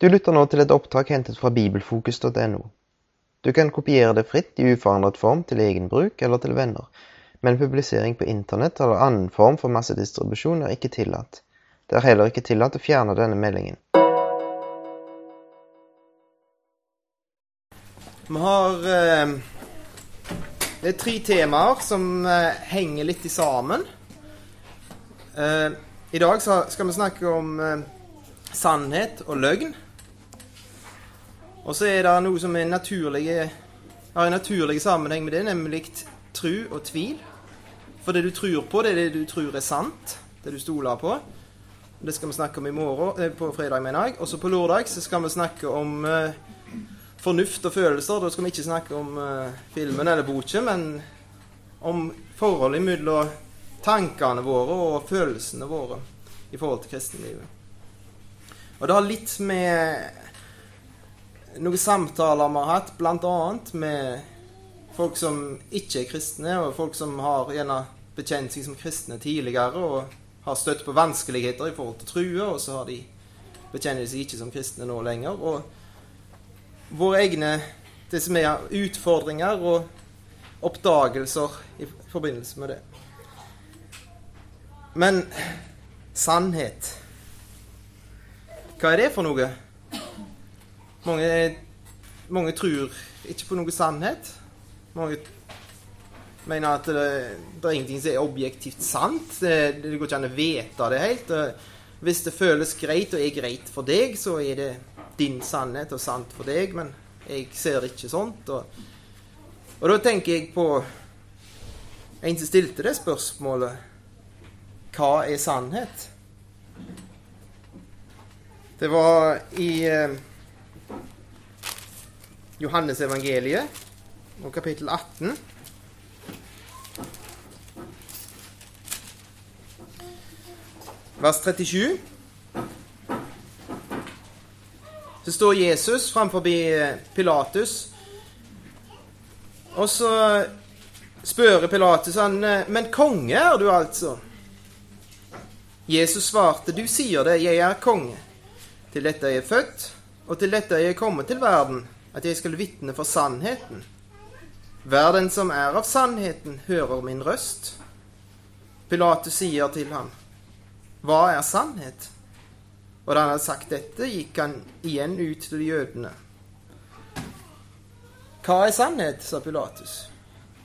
Du lytter nå til et opptak hentet fra bibelfokus.no. Du kan kopiere det fritt i uforandret form til egen bruk eller til venner, men publisering på internett eller annen form for massedistribusjon er ikke tillatt. Det er heller ikke tillatt å fjerne denne meldingen. Vi har eh, Det er tre temaer som eh, henger litt sammen. Eh, I dag skal vi snakke om sannhet og løgn. Og så er det noe som er naturlige, har en naturlig sammenheng med det, nemlig tru og tvil. For det du tror på, det er det du tror er sant. Det du stoler på. Det skal vi snakke om i morgen, eh, på fredag, mener jeg. Og så på lørdag så skal vi snakke om eh, fornuft og følelser. Da skal vi ikke snakke om eh, filmen eller boka, men om forholdet mellom tankene våre og følelsene våre i forhold til kristenlivet. Og det har litt med noen samtaler vi har hatt, bl.a. med folk som ikke er kristne, og folk som har gjerne bekjent seg som kristne tidligere og har støtt på vanskeligheter i forhold til true, og så har de bekjenner seg ikke som kristne nå lenger. Og våre egne det som er utfordringer og oppdagelser i forbindelse med det. Men sannhet Hva er det for noe? Mange, mange tror ikke på noe sannhet. Mange mener at det, det, er ingenting som er objektivt sant. Det, det går ikke an å vite det helt. Hvis det føles greit og er greit for deg, så er det din sannhet og sant for deg, men jeg ser ikke sånt. Og, og da tenker jeg på en som stilte det spørsmålet Hva er sannhet? Det var i eh, Johannes evangeliet og kapittel 18. Vers 37. Så står Jesus framfor Pilatus, og så spør Pilatus han, Men konge er du altså? Jesus svarte, Du sier det, jeg er konge. Til dette er jeg født, og til dette er jeg kommet til verden, at jeg skal vitne for sannheten. Hver den som er av sannheten, hører min røst. Pilatus sier til ham, Hva er sannhet? Og da han hadde sagt dette, gikk han igjen ut til jødene. Hva er sannhet? sa Pilatus.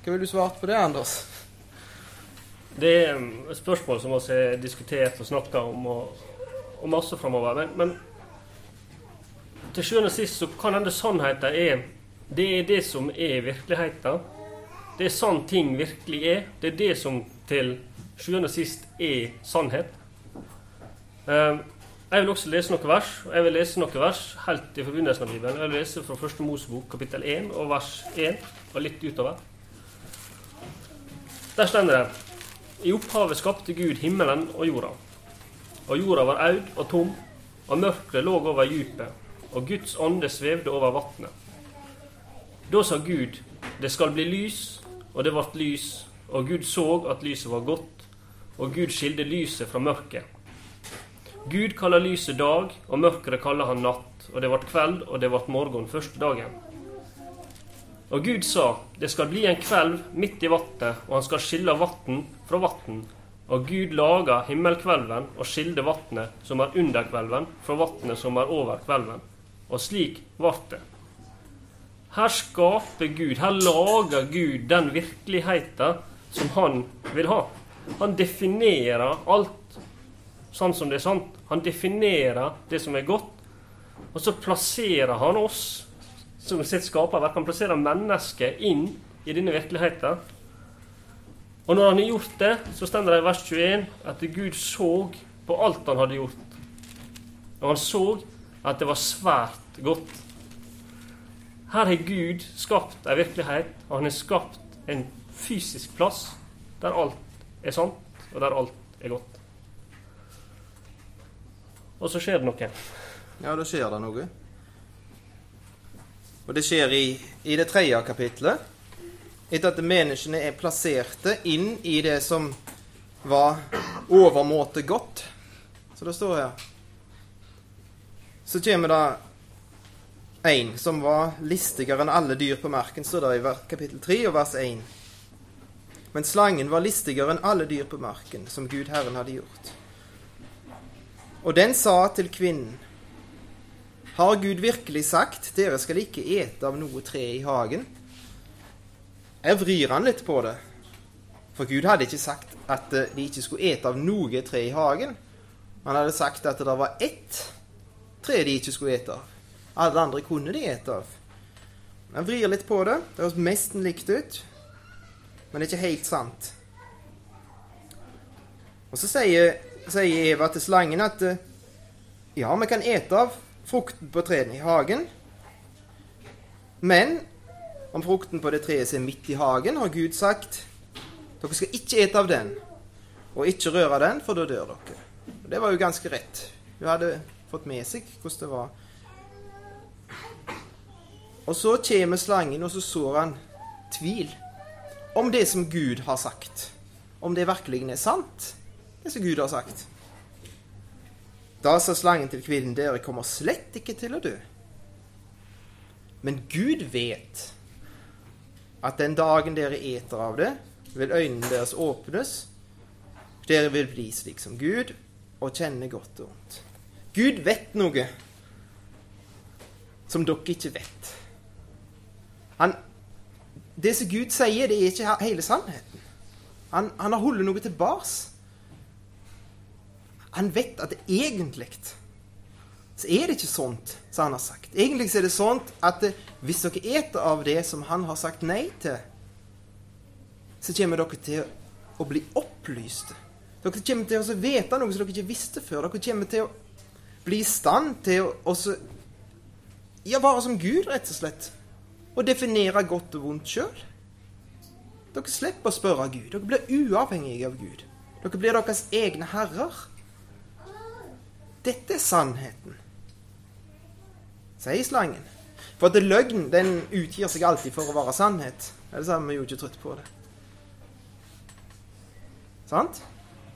Hva vil du svart på det, Anders? Det er et spørsmål som vi har diskutert og snakka om og, og masse framover. Men, men til sjuende og sist så kan hende sannheten er det er det som er virkeligheten. Det er sånn ting virkelig er. Det er det som til sjuende og sist er sannhet. Ehm, jeg vil også lese noen vers. Jeg vil lese noen vers helt i forbindelsen av Bibelen. Jeg vil lese fra første Mosebok kapittel 1 og vers 1 og litt utover. Der stender det I opphavet skapte Gud himmelen og jorda. Og jorda var aud og tom, og mørket lå over dypet, og Guds ånde svevde over vatnet. Da sa Gud, det skal bli lys, og det ble lys. Og Gud så at lyset var godt, og Gud skilte lyset fra mørket. Gud kaller lyset dag, og mørket kaller han natt. Og det ble kveld, og det ble morgen første dagen. Og Gud sa, det skal bli en kvelv midt i vatnet, og han skal skille vatn fra vatn. Og Gud laga himmelkvelven og skilde vatnet som er under kvelven, fra vatnet som er over kvelven. Og slik ble det. Her skaper Gud, her lager Gud den virkeligheten som han vil ha. Han definerer alt sånn som det er sant. Han definerer det som er godt. Og så plasserer han oss som sitt skaperverk. Han plasserer mennesket inn i denne virkeligheten. Og når han har gjort det, så står det i vers 21 at Gud så på alt han hadde gjort. Og han så at det var svært godt. Her har Gud skapt en virkelighet, og han har skapt en fysisk plass der alt er sant, og der alt er godt. Og så skjer det noe. Ja, da skjer det noe. Og det skjer i, i det tredje kapitlet. Etter at menneskene er plasserte inn i det som var overmåte godt. Så det står her så kommer det en som var listigere enn alle dyr på marken, står det i kapittel 3 og vers 1. Men slangen var listigere enn alle dyr på marken, som Gud Herren hadde gjort. Og den sa til kvinnen, Har Gud virkelig sagt, dere skal ikke ete av noe tre i hagen? Jeg vrir han litt på det. For Gud hadde ikke sagt at de ikke skulle ete av noe tre i hagen. Han hadde sagt at det var ett tre de ikke skulle ete av. Alle andre kunne de ete av. Jeg vrir litt på det. Det høres nesten likt ut, men det er ikke helt sant. Og så sier, sier Eva til slangen at ja, vi kan ete av frukten på trærne i hagen, men om frukten på det treet som er midt i hagen, har Gud sagt dere skal ikke ete av den, og ikke røre den, for da dør dere. Og det var jo ganske rett. Hun hadde fått med seg hvordan det var. Og så kommer slangen, og så sår han tvil om det som Gud har sagt. Om det virkelig er sant, det som Gud har sagt. Da sa slangen til kvinnen, dere kommer slett ikke til å dø. Men Gud vet at den dagen dere eter av det, vil øynene deres åpnes. Dere vil bli slik som Gud og kjenne godt og vondt. Gud vet noe som dere ikke vet. Han, det som Gud sier, det er ikke hele sannheten. Han, han har holdt noe tilbake. Han vet at det egentlig så er det ikke sånt som han har sagt. Egentlig er det sånt at hvis dere eter av det som han har sagt nei til, så kommer dere til å bli opplyste. Dere kommer til å vite noe som dere ikke visste før. Dere kommer til å bli i stand til å ja, være som Gud, rett og slett. Og definere godt og vondt sjøl. Dere slipper å spørre Gud. Dere blir uavhengige av Gud. Dere blir deres egne herrer. Dette er sannheten, sier slangen. For at løgn den utgir seg alltid for å være sannhet. Ellers har vi jo ikke trodd på det. Sant?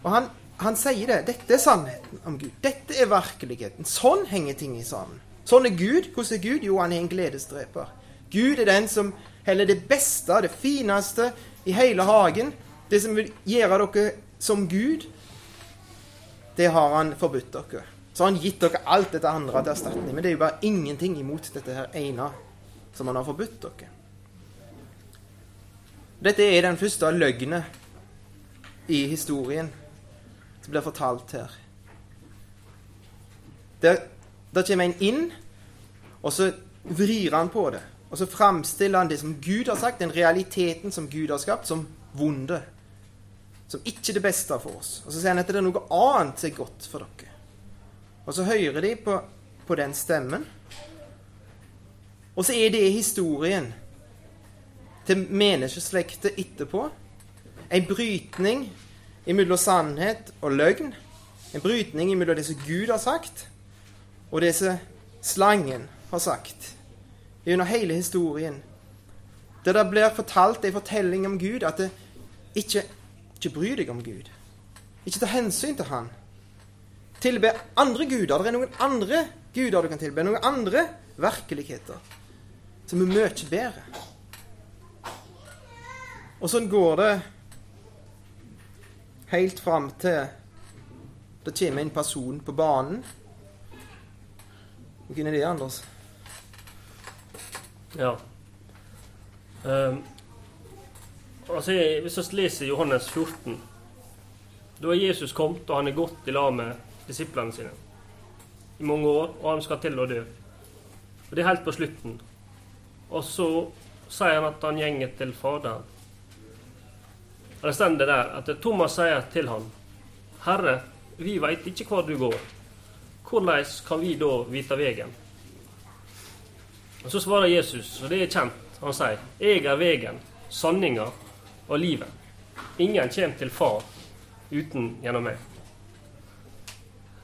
Og han, han sier det. Dette er sannheten om Gud. Dette er virkeligheten. Sånn henger ting i sammen. Sånn er Gud. Hvordan er Gud? Jo, han er en gledesdreper. Gud er den som heller det beste, det fineste i hele hagen. Det som vil gjøre dere som Gud, det har han forbudt dere. Så har han gitt dere alt dette andre til erstatning. Men det er jo bare ingenting imot dette her ene som han har forbudt dere. Dette er den første løgnen i historien som blir fortalt her. Der kommer en inn, og så vrir han på det. Og så framstiller han det som Gud har sagt, den realiteten som Gud har skapt, som vonde. Som ikke det beste for oss. Og så sier han at det er noe annet som er godt for dere. Og så hører de på, på den stemmen. Og så er det historien til menneskeslektet etterpå. En brytning imellom sannhet og løgn. En brytning imellom det som Gud har sagt, og det som slangen har sagt. Gjennom hele historien. Der det blir fortalt en fortelling om Gud, at det ikke, ikke bryr deg om Gud. Ikke ta hensyn til Han. Tilbe andre guder. Det er noen andre guder du kan tilbe. Noen andre virkeligheter som er mye bedre. Og sånn går det helt fram til det kommer en person på banen. Er det, Anders? Ja. Um, altså, hvis vi leser Johannes 14 Da er Jesus kommet, og han er gått i lag med disiplene sine i mange år, og han skal til å dø. Og Det er helt på slutten. Og så sier han at han gjenger til Faderen. Og Det står der at Thomas sier til han, Herre, vi veit ikke hvor du går. Hvordan kan vi da vite veien? Og Så svarer Jesus, og det er kjent, han sier, Jeg er veien, sanninga og livet. Ingen kommer til Far uten gjennom meg.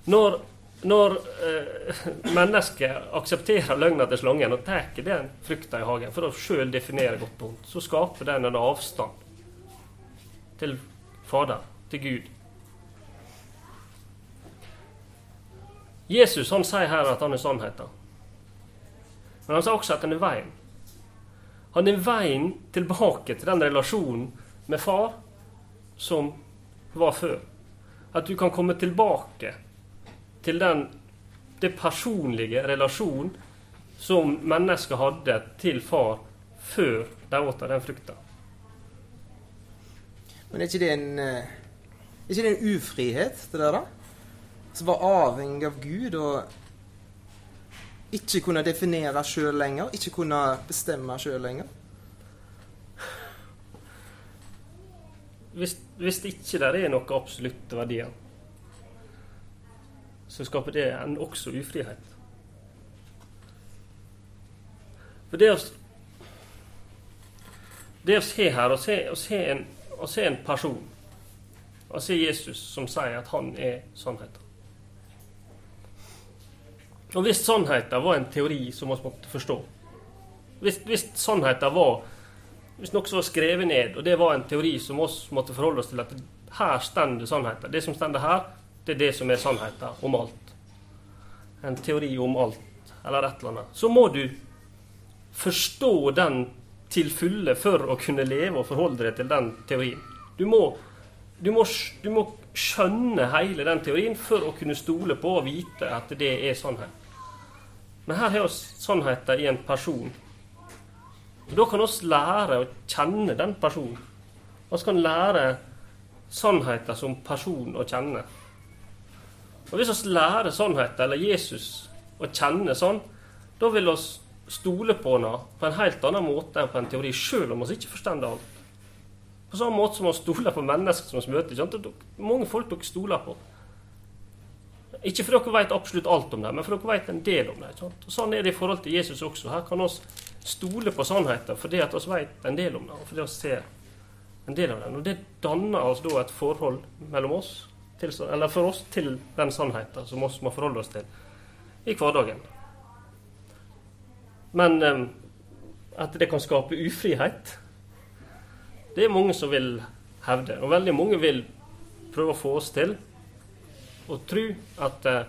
Når, når eh, mennesket aksepterer løgna til slangen og tar den frykta i hagen for å sjøl definere godt og vondt, så skaper den en avstand til Fader, til Gud. Jesus han sier her at han er sannheten. Men han sier også at han er veien. Han er veien tilbake til den relasjonen med far som var før. At du kan komme tilbake til den det personlige relasjonen som mennesket hadde til far før de åt den frukta. Men er ikke det en eh, Er ikke det en ufrihet, det der, da? Som var avhengig av Gud og ikke kunne definere sjøl lenger? Ikke kunne bestemme sjøl lenger? Hvis, hvis ikke det er noen absolutte verdier, så skaper det en også ufrihet. For det å, det å se her, å se, å se, en, å se en person, og se Jesus som sier at han er sannheten Og hvis sannheten var en teori som vi måtte forstå Hvis, hvis sannheten var hvis noe som var skrevet ned, og det var en teori som oss måtte forholde oss til at her stender sannheten. Det som stender her, det er det som er sannheten om alt. En teori om alt, eller et eller annet. Så må du forstå den til fulle for å kunne leve og forholde deg til den teorien. Du må, du må, du må skjønne hele den teorien for å kunne stole på og vite at det er sannhet. Men her har vi sannheten i en person da kan vi lære å kjenne den personen. Vi kan lære sannheten som person å kjenne. Og Hvis vi lærer sannheten, eller Jesus, å kjenne sånn, da vil vi stole på henne på en helt annen måte enn på en teori, sjøl om vi ikke forstår alt. På samme måte som vi stoler på mennesker som vi møter. Sant? Mange folk dere stoler på. Ikke fordi dere vet absolutt alt om dem, men fordi dere vet en del om dem. Sant? Og Sånn er det i forhold til Jesus også. Her kan vi stole på sannheten fordi at vi vet en del om det, og fordi vi ser en del av dem. Og det danner oss da et forhold mellom oss, til, eller for oss, til den sannheten som vi må forholde oss til i hverdagen. Men um, at det kan skape ufrihet, det er mange som vil hevde. Og veldig mange vil prøve å få oss til å tro at uh,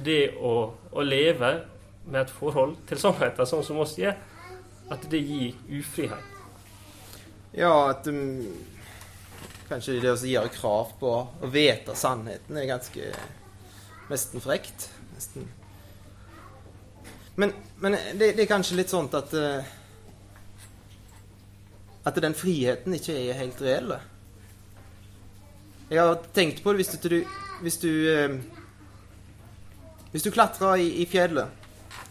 det å, å leve med et forhold til sannheten, sånn som oss gjør, at det gir ufrihet? Ja, at um, kanskje det å gjøre krav på å vite sannheten er ganske nesten frekt. Nesten. Men, men det, det, er kanskje litt sånn at uh, At den friheten ikke er helt reell. Jeg har tenkt på det hvis du, hvis du, uh, hvis du klatrer i, i fjellet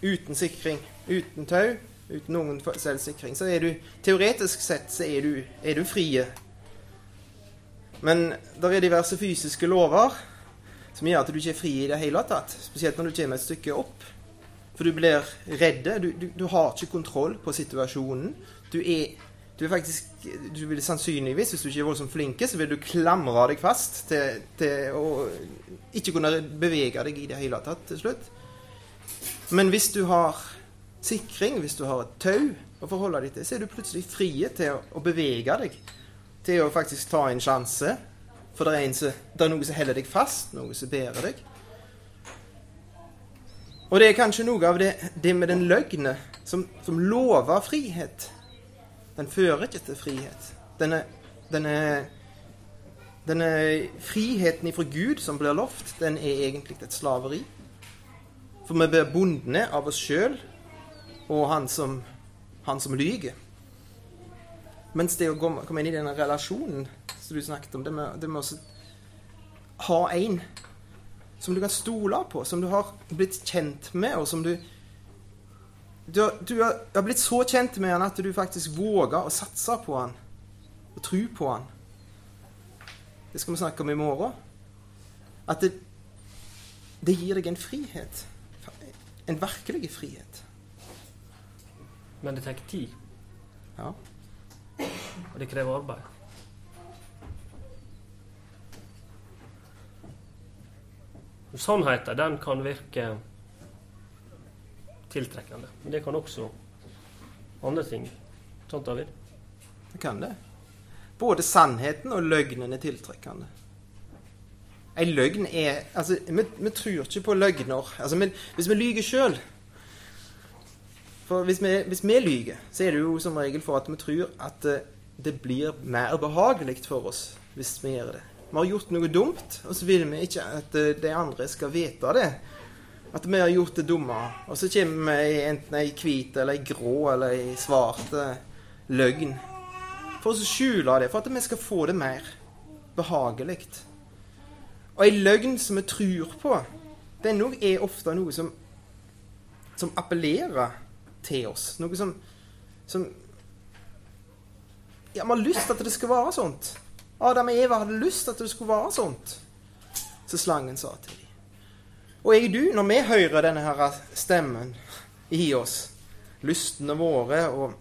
uten sikring, uten tau uten noen selvsikring, så er du teoretisk sett så er du, er du frie. Men det er diverse fysiske lover som gjør at du ikke er fri i det hele tatt. Spesielt når du kommer et stykke opp. For du blir redd. Du, du, du har ikke kontroll på situasjonen. Du er, du er faktisk du vil Sannsynligvis, hvis du ikke er voldsomt flink, så vil du klamre deg fast til, til å ikke kunne bevege deg i det hele tatt til slutt. Men hvis du har sikring, hvis du har et tau å forholde deg til, så er du plutselig frie til å, å bevege deg. Til å faktisk ta en sjanse. For det er, en det er noe som holder deg fast, noe som bærer deg. Og det er kanskje noe av det, det med den løgne som, som, lover frihet. Den fører ikke til frihet. Denne, denne, denne friheten ifra Gud som blir lovt, den er egentlig et slaveri. For vi blir bundne av oss sjøl og han som, han som lyger. Mens det å komme inn i denne relasjonen som du snakket om, det med, det med å ha en som du kan stole på, som du har blitt kjent med, og som du Du, har, du har blitt så kjent med han at du faktisk våger å satse på han og tro på han. Det skal vi snakke om i morgen. At det, det gir deg en frihet. En virkelig frihet. Men det tar tid. Ja. Og det krever arbeid. Sannheten den kan virke tiltrekkende. Men det kan også andre ting. Sant, David? Det kan det. Både sannheten og løgnen er tiltrekkende. ei løgn er Altså, vi, vi tror ikke på løgner. Altså, vi, hvis vi lyver sjøl For hvis vi, hvis vi lyver, så er det jo som regel for at vi tror at det, det blir mer behagelig for oss hvis vi gjør det. Vi har gjort noe dumt, og så vil vi ikke at eh, de andre skal vite det. At vi har gjort det dumme. Og så kommer vi i enten ei hvit eller ei grå eller ei svart eh, løgn. For å skjule det, for at vi skal få det mer behagelig. Og ei løgn som vi tror på, den er ofte noe som, som appellerer til oss. Noe som, som Ja, vi har lyst til at det skal være sånt. Adam og Eva hadde lyst til at det skulle være sånt, som slangen sa til dem. Og jeg du, når vi hører denne her stemmen i oss, lystene våre og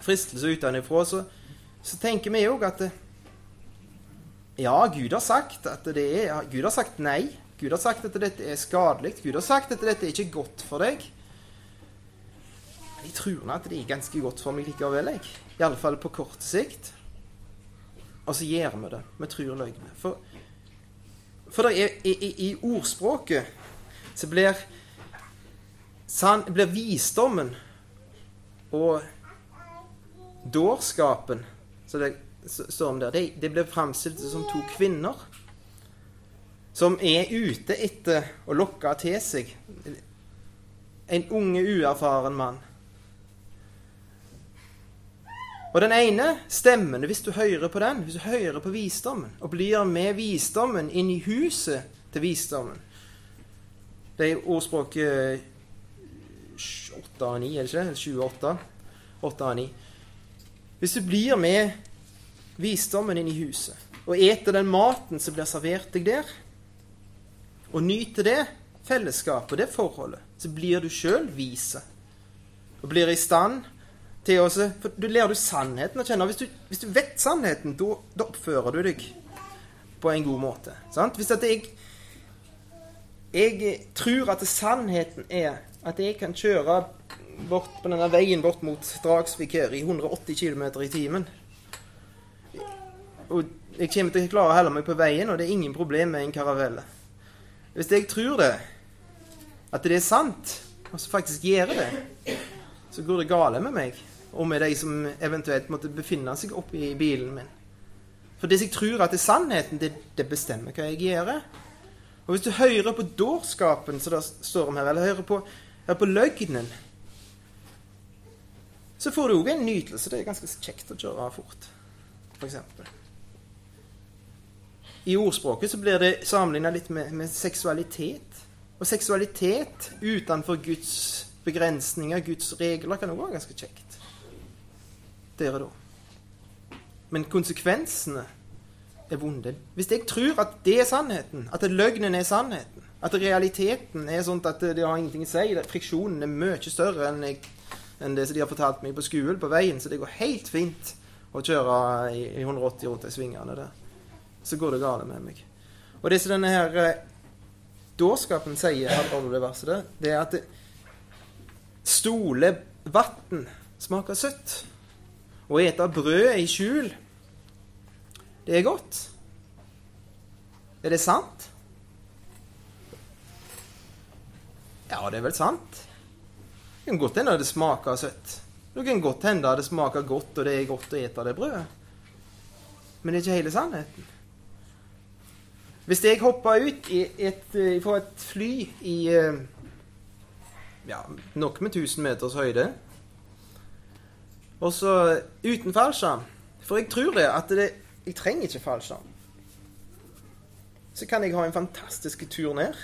fristelser utenfra, så, så tenker vi òg at ja, Gud har sagt at det er Gud har sagt nei. Gud har sagt at dette er skadelig. Gud har sagt at dette er ikke godt for deg. Men jeg tror nå at det er ganske godt for meg likevel, jeg. Iallfall på kort sikt. Og så gjør vi det. Vi tror løgner. For, for er, i, i, i, ordspråket så blir, san, blir visdommen og dårskapen så det står om der, det, det blir framstilt som to kvinner som er ute etter å lokke til seg en unge, uerfaren mann. Og den ene stemmen, hvis du hører på den, hvis du hører på visdommen, og blir med visdommen inn i huset til visdommen Det er ordspråket 8 av 9, er det ikke? 28? 8 av 9. Hvis du blir med visdommen inn i huset, og eter den maten som blir servert deg der, og nyter det fellesskapet det forholdet, så blir du sjøl vise. Og blir i stand til oss, for Du lærer du sannheten å kjenne. Hvis du, hvis du vet sannheten, da oppfører du deg på en god måte. Sant? Hvis at jeg, jeg tror at sannheten er at jeg kan kjøre bort på denne veien bort mot Dragsvik her i 180 km i timen Og jeg kommer til å klare å holde meg på veien, og det er ingen problem med en karavelle. Hvis jeg tror det, at det er sant, og så faktisk gjør det, så går det gale med meg og med de som eventuelt måtte befinne seg oppi bilen min. For det jeg tror at er sannheten, det, det, bestemmer hva jeg gjør. Og hvis du hører på dårskapen, som det står om her, eller hører på, hører på løgnen, så får du òg en nytelse. Det er ganske kjekt å kjøre fort, f.eks. I ordspråket så blir det sammenligna litt med, med seksualitet. Og seksualitet utenfor Guds begrensninger, Guds regler, kan òg være ganske kjekt der og da. Men konsekvensene er vonde. Hvis jeg tror at det er sannheten, at løgnen er sannheten, at realiteten er sånn at det har ingenting å si, friksjonen er mye større enn, jeg, enn det som de har fortalt meg på skolen på veien, så det går helt fint å kjøre i, i 180 rundt de svingene der, så går det galt med meg. Og det som denne her eh, dårskapen sier, det verset det er at det, stole vann smaker søtt. Å ete brød i skjul, det er godt. Er det sant? Ja, det er vel sant. Det kan godt hende det smaker søtt. Det kan godt hende det smaker godt, og det er godt å ete det brødet. Men det er ikke hele sannheten. Hvis jeg hopper ut et, fra et fly i eh, ja, nok med 1000 meters høyde og så uten fallskjerm. For jeg tror det at det, jeg trenger ikke fallskjerm. Så kan jeg ha en fantastisk tur ned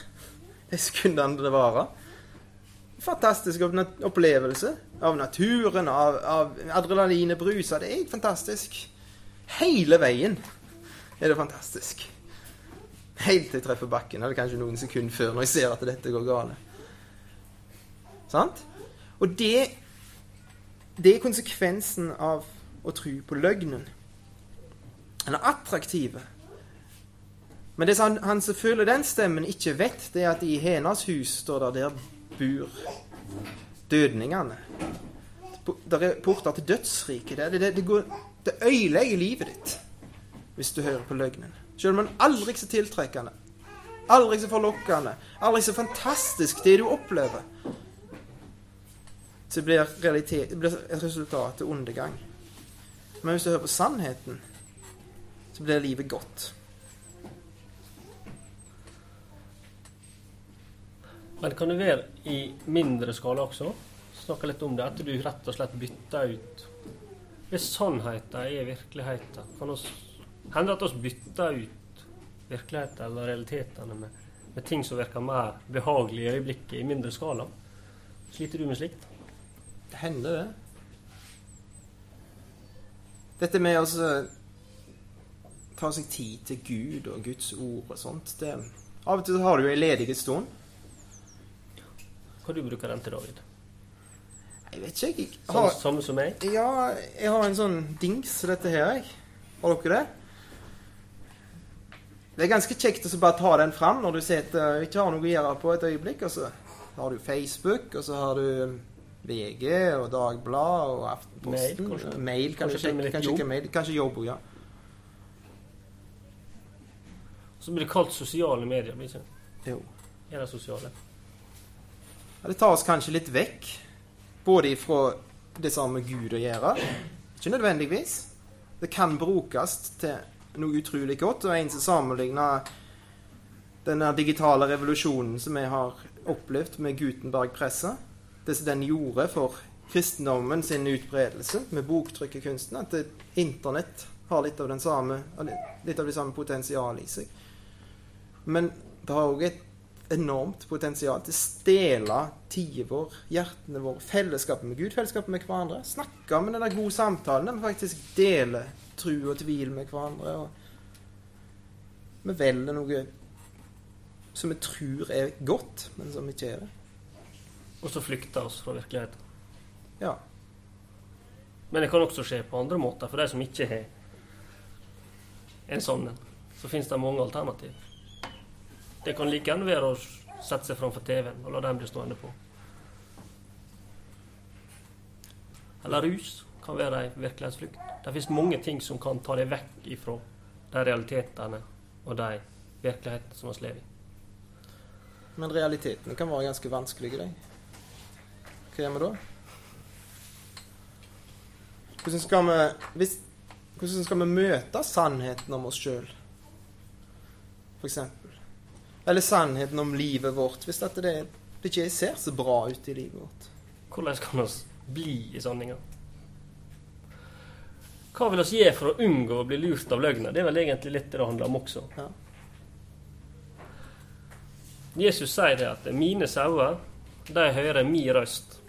de sekundene det varer. Fantastisk opplevelse av naturen, av, av adrenalinet bruser. Det er fantastisk. Hele veien er det fantastisk. Helt til jeg treffer bakken, eller kanskje noen sekunder før, når jeg ser at dette går galt. Sant? Og det det er konsekvensen av å tro på løgnen. Den er attraktiv. Men det som han, som føler den stemmen, ikke vet, det er at i hennes hus står det der bor dødningene. Det er porter til dødsriket. Det, det, det, går, det ødelegger livet ditt hvis du hører på løgnen. Selv om den aldri så tiltrekkende, Aldri så forlokkende, aldri så fantastisk det du opplever, så blir, realitet, blir resultatet undergang. Men hvis du hører på sannheten, så blir livet godt. Men kan det være i mindre skala også? Snakke litt om det. At du rett og slett bytter ut Hvis sannheten er virkeligheten, kan oss hende at vi bytter ut virkeligheten eller realitetene med, med, ting som virker mer behagelig i øyeblikket, i mindre skala? Sliter du med slikt? Det hender, det. Dette med å ta seg tid til Gud og Guds ord og sånt det, Av og til har du ei ledig stund. Hva du bruker den til, David? Jeg vet ikke. Jeg har, samme som meg? ja, jeg har en sånn dings som dette her, jeg. Har dere det? Det er ganske kjekt å bare ta den fram når du sitter ikke har noe å gjøre på et øyeblikk. Og så har du Facebook, og så har du VG og Dagbladet og Aftenposten. Mail, kanskje. Mail, kanskje, Kanskje kanskje, jobb. mail, kanskje jobb ja. Så blir det kalt sosiale medier. blir det ikke? Jo. Er det sosiale? Ja, det tar oss kanskje litt vekk. Både ifra det med Gud å gjøre. Ikke nødvendigvis. Det kan brukes til noe utrolig godt. Og en som sammenligner denne digitale revolusjonen som vi har opplevd med Gutenberg-presset, det som den gjorde for kristendommen sin utbredelse med boktrykkerkunsten, at internett har litt av, samme, litt av det samme potensialet i seg. Men det har òg et enormt potensial til å stjele tida vår, hjertene våre, fellesskapet med Gud, fellesskapet med hverandre. Snakke med den gode samtalen der vi faktisk deler tru og tvil med hverandre. Og vi velger noe som vi tror er godt, men som ikke er det. Og så flykter oss fra virkeligheten. Ja. Men det kan også skje på andre måter. For de som ikke har en sånn en, så finnes det mange alternativ. Det kan like gjerne være å sette seg framfor TV-en og la den bli stående på. Eller rus kan være ei virkelighetsflukt. Det finnes mange ting som kan ta deg vekk ifra de realitetene og de virkelighetene som vi lever i. Men realitetene kan være ganske vanskelige, de. Hva gjør vi da? Hvordan skal vi, hvis, hvordan skal vi møte sannheten om oss sjøl, f.eks.? Eller sannheten om livet vårt, hvis at det, det ikke ser så bra ut i livet vårt? Hvordan kan vi bli i sanninga? Hva vil vi gjøre for å unngå å bli lurt av løgner? Det er vel egentlig litt det det handler om også. Ja. Jesus sier det at 'mine sauer, de hører min røst'.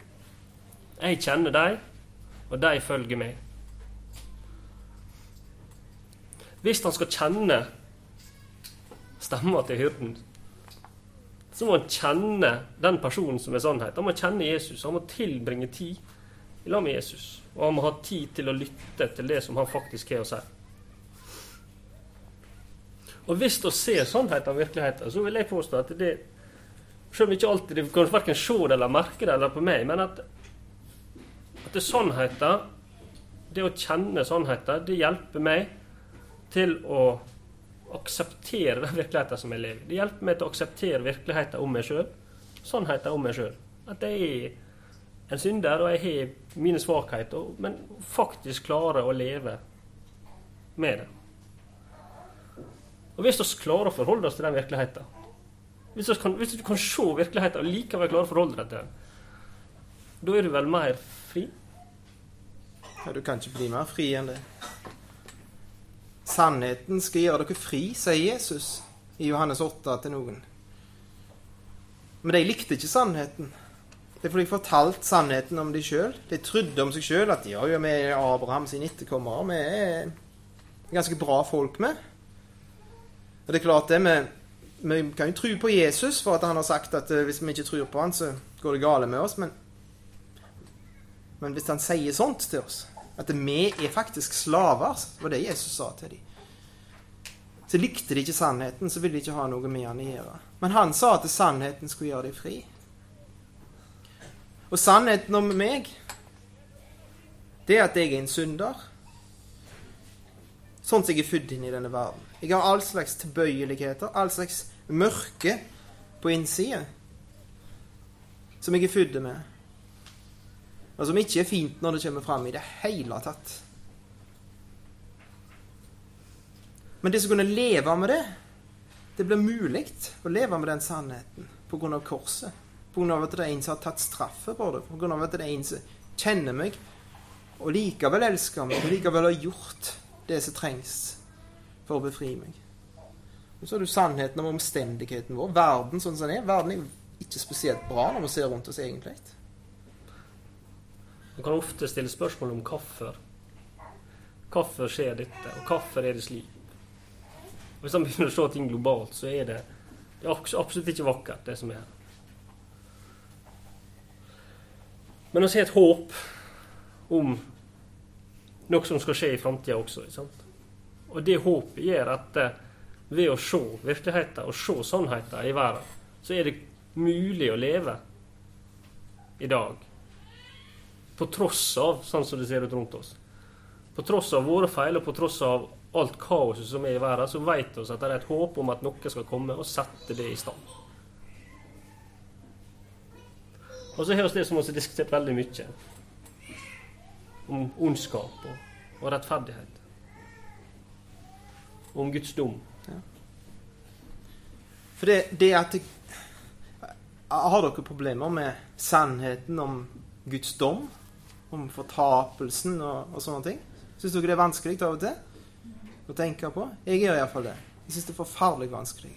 Jeg kjenner dem, og de følger meg. Hvis han skal kjenne stemma til hyrden, så må han kjenne den personen som er sannhet. Han må kjenne Jesus. Han må tilbringe tid i lag med Jesus. Og han må ha tid til å lytte til det som han faktisk har å si. Og hvis du ser sannheten og virkeligheten, så vil jeg påstå at det Selv om ikke alltid du kan verken se det eller merke det eller på meg, men at, at det er sannheten, det å kjenne sannheten, det hjelper meg til å akseptere den virkeligheten som jeg lever i. Det hjelper meg til å akseptere virkeligheten om meg sjøl, sannheten om meg sjøl. At jeg er en synder, og jeg har mine svakheter, men faktisk klarer å leve med det. Og hvis vi klarer å forholde oss til den virkeligheten Hvis, vi kan, du kan se virkeligheten og likevel klarer å forholde deg til den, da er du vel mer fri? Ja, du kan ikke bli mer fri enn det. Sannheten skal gjøre dere fri, sier Jesus i Johannes 8 til noen. Men de likte ikke sannheten. Det er fordi de fortalte sannheten om de sjøl. De trodde om seg sjøl at ja, vi er Abraham sine etterkommere. Vi er ganske bra folk, vi. Og det er klart det, vi, vi kan jo tro på Jesus for at han har sagt at eh, hvis vi ikke tror på han, så går det gale med oss. Men, men hvis han sier sånt til oss, at vi er faktisk slaver, var det Jesus sa til dem. Så likte de ikke sannheten, så ville de ikke ha noe med han å gjøre. Men han sa at sannheten skulle gjøre dem fri. Og sannheten om meg, det er at jeg er en synder. Sånn som jeg er født inn i denne verden. Jeg har all slags tilbøyeligheter, all slags mørke på innsida. Som jeg er født med. Og som ikke er fint når det kommer fram i det hele tatt. Men det som kunne leve med det, det blir mulig å leve med den sannheten pga. korset. Pga. at det er en som har tatt straffe på det. Pga. at det er en som kjenner meg og likevel elsker meg og likevel har gjort det som trengs for å befri meg. Og så har du sannheten om omstendigheten vår. Verden sånn som den er. Verden er ikke spesielt bra når vi ser rundt oss, egentlig. Man kan ofte stille spørsmål om hvorfor. Hvorfor skjer dette, og hvorfor er det slik? Og hvis man begynner å se ting globalt, så er det, det er absolutt ikke vakkert, det som er her. Men å se et håp om noe som skal skje i framtida også. Sant? Og det håpet gjør at ved å se virkeligheten og se sannheten i verden, så er det mulig å leve i dag. På tross av sånn som det ser ut rundt oss. På tross av våre feil og på tross av alt kaoset som er i verden, så vet vi at det er et håp om at noe skal komme og sette det i stand. Og så har vi det som vi har diskutert veldig mye, om ondskap og, og rettferdighet. Om Guds dom. Ja. For det, det at det, Har dere problemer med sannheten om Guds dom? Om fortapelsen og, og sånne ting? Syns dere det er vanskelig av og til? å tenke på. Jeg gjør iallfall det. Jeg syns det er forferdelig vanskelig.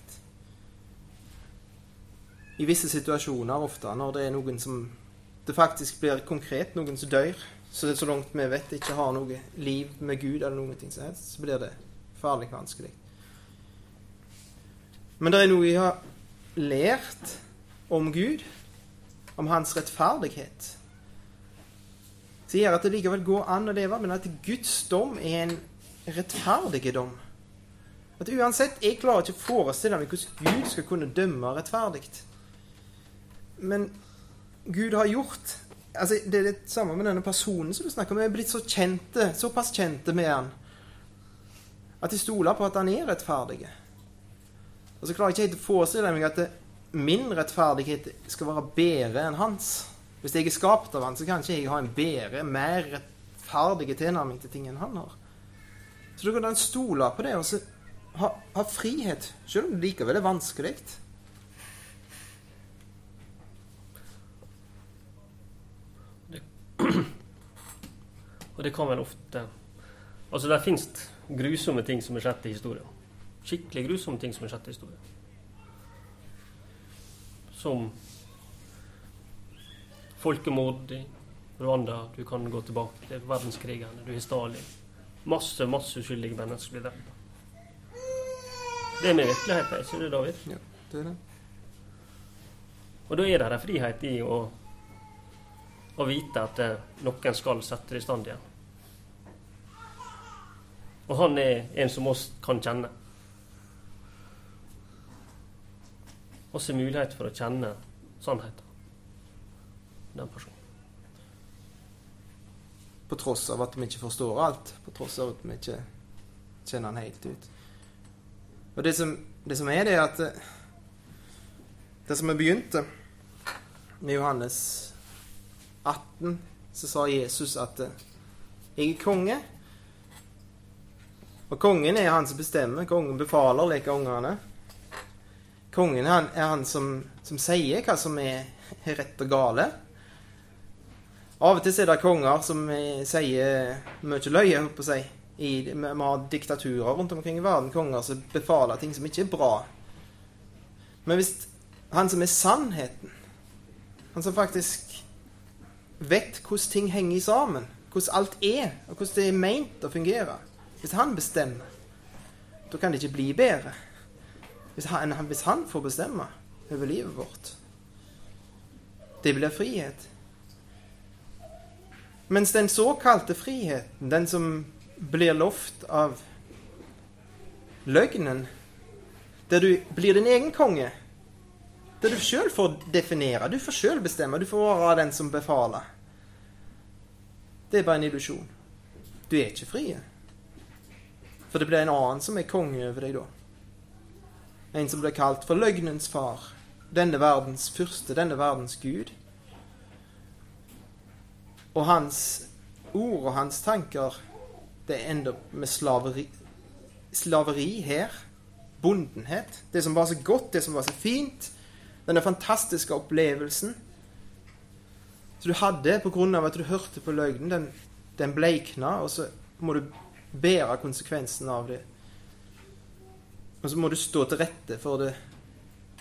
I visse situasjoner ofte, når det er noen som det faktisk blir konkret, noen som dør, så det er så langt vi vet ikke har noe liv med Gud eller noen ting som helst, så blir det farlig vanskelig. Men det er noe jeg har lært om Gud, om hans rettferdighet, som gjør at det likevel går an å leve, men at Guds dom er en rettferdigdom. At uansett, Jeg klarer ikke å forestille meg hvordan Gud skal kunne dømme rettferdig. Men Gud har gjort altså Det er det samme med denne personen som du snakker om. Vi er blitt så kjente, såpass kjente med han at jeg stoler på at han er rettferdig. Og så klarer jeg ikke helt å forestille meg at min rettferdighet skal være bedre enn hans. Hvis jeg er skapt av han, så kan ikke jeg ha en bedre, mer rettferdig tilnærming til ting enn han har. Så du kan da stole på det og så ha, ha frihet, selv om det likevel er vanskelig. Og det kan vel ofte Altså, det fins grusomme ting som er skjedd i historien. Skikkelig grusomme ting som er skjedd i historien. Som folkemord i Rwanda. Du kan gå tilbake til verdenskrigene. Du har Stalin. Masse, masse uskyldige mennesker blir drept. Det er med virkeligheten, ikke det, David? Ja, det er det. Og da er det en frihet i å, å vite at eh, noen skal sette det i stand igjen. Og han er en som oss kan kjenne. Også mulighet for å kjenne sannheten. Den personen. På tross av at vi ikke forstår alt. På tross av at vi ikke kjenner han helt ut. Og det som, det som er, det er at eh, Det som vi begynte med Johannes 18, så sa Jesus at eh, 'Jeg er konge'. Og kongen er han som bestemmer. Kongen befaler, leker ungene. Kongen er han, er han som, som, sier hva som er rett og gale. Av og til er det konger som eh, sier mye løye, holdt på å si. Vi har diktaturer rundt omkring i verden. Konger som befaler ting som ikke er bra. Men hvis han som er sannheten, han som faktisk vet hvordan ting henger sammen, hvordan alt er, og hvordan det er meint å fungere Hvis han bestemmer, da kan det ikke bli bedre. Hvis han, hvis han får bestemme over livet vårt. Det blir frihet. Mens den såkalte friheten, den som blir lovt av løgnen, der du blir din egen konge, der du sjøl får definere, du får sjøl bestemme, du får være den som befaler, det er bare en illusjon. Du er ikke fri. For det blir en annen som er konge over deg da. En som blir kalt for løgnens far. Denne verdens fyrste, denne verdens gud. Og hans ord og hans tanker, det ender med slaveri, slaveri her. Bondenhet. Det som var så godt, det som var så fint. Denne fantastiske opplevelsen. Så du hadde, av at du hørte på løgnen, den, den bleikna, og så må du bære konsekvensen av det. Og så må du stå til rette for det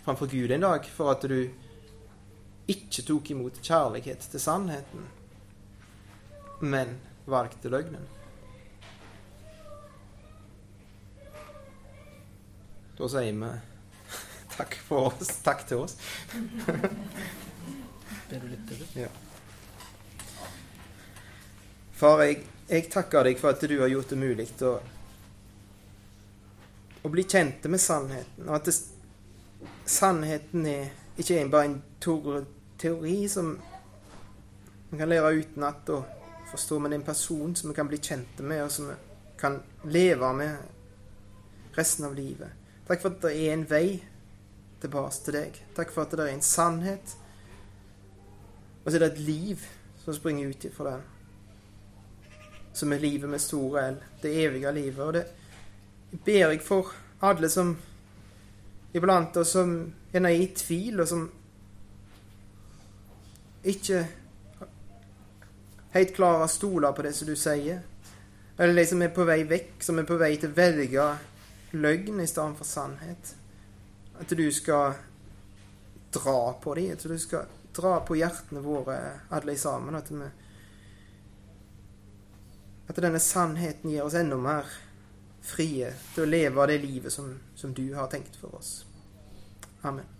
framfor Gud en dag, for at du ikke tok imot kjærlighet til sannheten, men valgte løgnen. Da sier vi takk for oss. Takk til oss. Ja. Far, jeg, jeg takker deg for at du har gjort det mulig å, å bli kjent med sannheten, og at det, sannheten er ikke bare en teori som man kan lære utenat forstå, men en person som vi kan bli kjent med, og som vi kan leve med resten av livet. Takk for at det er en vei tilbake til deg. Takk for at det er en sannhet, og så er det et liv som springer ut ifra den som er livet med store L, det evige livet. Og det ber jeg for alle som iblant oss som er i tvil, og som ikke helt klare å stole på det som du sier. Eller de som er på vei vekk, som er på vei til å velge løgn i stedet for sannhet. At du skal dra på dem, at du skal dra på hjertene våre alle sammen. At vi at denne sannheten gir oss enda mer frie til å leve det livet som, som du har tenkt for oss. Amen.